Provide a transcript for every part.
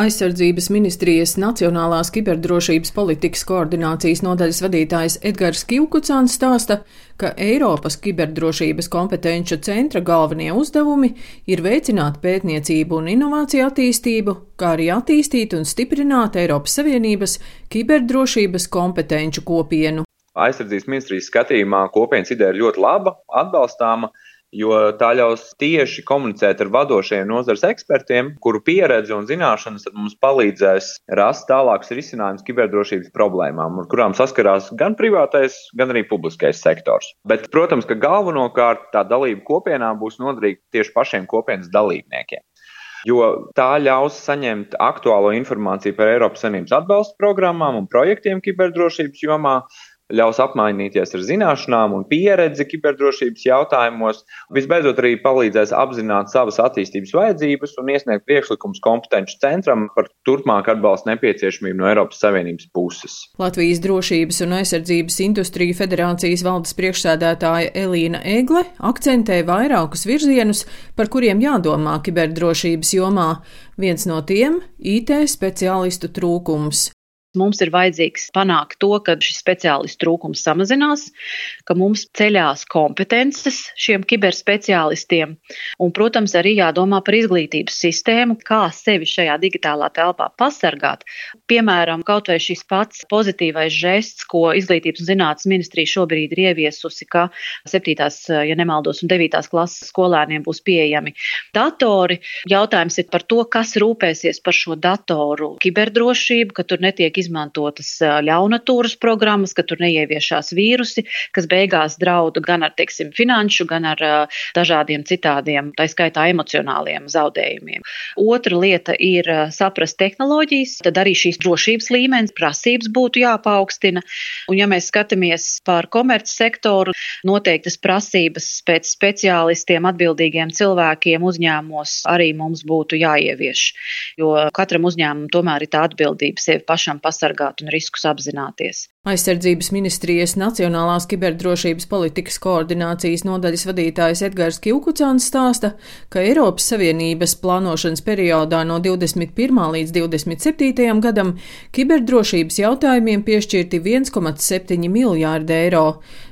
Aizsardzības ministrijas Nacionālās kiberdrošības politikas koordinācijas nodaļas vadītājs Edgars Kivkucāns stāsta, ka Eiropas kiberdrošības kompetenču centra galvenie uzdevumi ir veicināt pētniecību un inovāciju attīstību, kā arī attīstīt un stiprināt Eiropas Savienības kiberdrošības kompetenču kopienu. Aizsardzības ministrijas skatījumā kopienas ideja ir ļoti laba, atbalstāma jo tā ļaus tieši komunicēt ar vadošajiem nozares ekspertiem, kuru pieredze un zināšanas mums palīdzēs rast tālākus risinājumus kiberdrošības problēmām, ar kurām saskarās gan privātais, gan arī publiskais sektors. Bet, protams, ka galvenokārt tā dalība kopienā būs noderīga tieši pašiem kopienas dalībniekiem jo tā ļaus saņemt aktuālo informāciju par Eiropas Savienības atbalsta programmām un projektiem kiberdrošības jomā, ļaus apmainīties ar zināšanām un pieredzi kiberdrošības jautājumos. Visbeidzot, arī palīdzēs apzināt savas attīstības vajadzības un iesniegt priekšlikumus kompetenci centram par turpmāk atbalstu nepieciešamību no Eiropas Savienības puses. Latvijas Drošības un aizsardzības industriju federācijas valdes priekšsēdētāja Elīna Egle akcentē vairākus virzienus, par kuriem jādomā kiberdrošības jomā. Viens no tiem - IT speciālistu trūkums. Mums ir vajadzīgs panākt to, ka šis speciālistu trūkums samazinās, ka mums ceļās kompetences šiem kiberspeciālistiem, un, protams, arī jādomā par izglītības sistēmu, kā sevi šajā digitālā telpā pasargāt. Piemēram, kaut vai šis pats pozitīvais žests, ko Izglītības un zinātnes ministrija šobrīd ir ieviesusi, ka 7. ja nemaldos, un 9. klases skolēniem būs pieejami datori. Jautājums ir par to, kas rūpēsies par šo datoru kiberdrošību, ka tur netiek izmantotas ļaunatūras programmas, ka tur neieviešās vīrusi, kas beigās draudu gan ar, teiksim, finanšu, gan ar dažādiem citādiem, tā skaitā emocionāliem zaudējumiem. Otra lieta ir saprast tehnoloģijas, tad arī šīs drošības līmenis, prasības būtu jāpaukstina. Un, ja mēs skatāmies par komerc sektoru, noteiktas prasības pēc speciālistiem, atbildīgiem cilvēkiem uzņēmumos arī mums būtu jāievieš. Jo katram uzņēmumam tomēr ir tā atbildība sevi pašam pasargāt un riskus apzināties. Aizsardzības ministrijas Nacionālās kiberdrošības politikas koordinācijas nodaļas vadītājs Edgars Kivkucāns stāsta, ka Eiropas Savienības plānošanas periodā no 21. līdz 27. gadam kiberdrošības jautājumiem piešķirti 1,7 miljārdi eiro.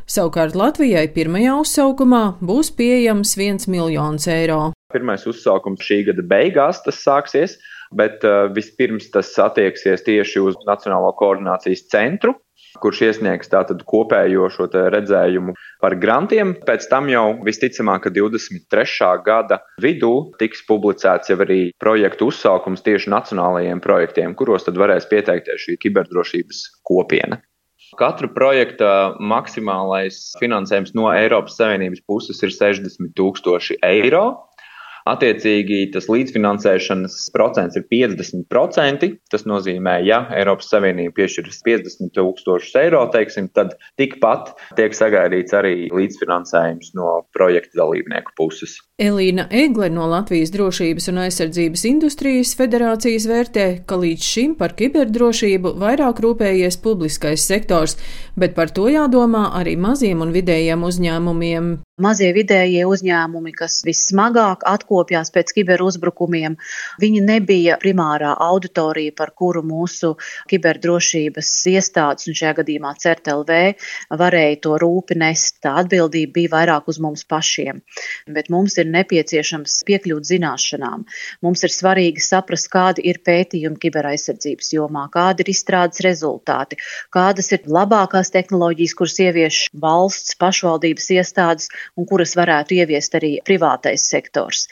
Savukārt Latvijai pirmajā uzsaukumā būs pieejams 1 miljons eiro. Pirmais uzsaukums šī gada beigās tas sāksies bet uh, vispirms tas attieksies tieši uz Nacionālo koordinācijas centru, kurš iesniegs tātad kopējo šo redzējumu par grantiem. Pēc tam jau visticamāk, ka 23. gada vidū tiks publicēts jau arī projektu uzsaukums tieši nacionālajiem projektiem, kuros tad varēs pieteikties šī kiberdrošības kopiena. Katra projekta maksimālais finansējums no Eiropas Savienības puses ir 60 tūkstoši eiro. Attiecīgi, tas līdzfinansēšanas procents ir 50%. Tas nozīmē, ja Eiropas Savienība piešķirs 50 tūkstošus eiro, teiksim, tad tikpat tiek sagaidīts arī līdzfinansējums no projekta dalībnieku puses. Elīna Egle no Latvijas Drošības un aizsardzības industrijas federācijas vērtē, ka līdz šim par kiberdrošību vairāk rūpējies publiskais sektors, bet par to jādomā arī maziem un vidējiem uzņēmumiem. Mazie vidējie uzņēmumi, kas vissmagāk atkopjās pēc kiberuzbrukumiem, viņi nebija primārā auditorija, par kuru mūsu kiberdrošības iestādes, un šajā gadījumā CERTLV, varēja to rūpi nest. Tā atbildība bija vairāk uz mums pašiem. Bet mums ir nepieciešams piekļūt zināšanām. Mums ir svarīgi saprast, kādi ir pētījumi kiberaizsardzības jomā, kādi ir izstrādes rezultāti, kādas ir labākās tehnoloģijas, kuras ievieš valsts, pašvaldības iestādes un kuras varētu ieviest arī privātais sektors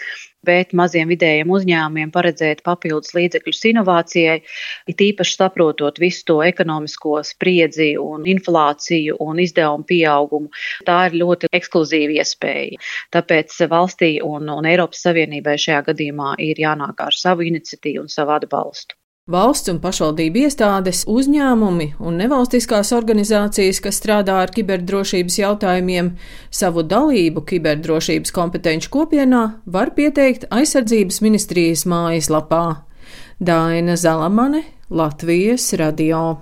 bet maziem vidējiem uzņēmumiem paredzēt papildus līdzekļus inovācijai, it īpaši saprotot visu to ekonomisko spriedzi un inflāciju un izdevumu pieaugumu. Tā ir ļoti ekskluzīva iespēja. Tāpēc valstī un, un Eiropas Savienībai šajā gadījumā ir jānāk ar savu iniciatīvu un savu atbalstu. Valsts un pašvaldību iestādes, uzņēmumi un nevalstiskās organizācijas, kas strādā ar kiberdrošības jautājumiem, savu dalību kiberdrošības kompetenci kopienā var pieteikt aizsardzības ministrijas mājaslapā. Daina Zalamane, Latvijas radio.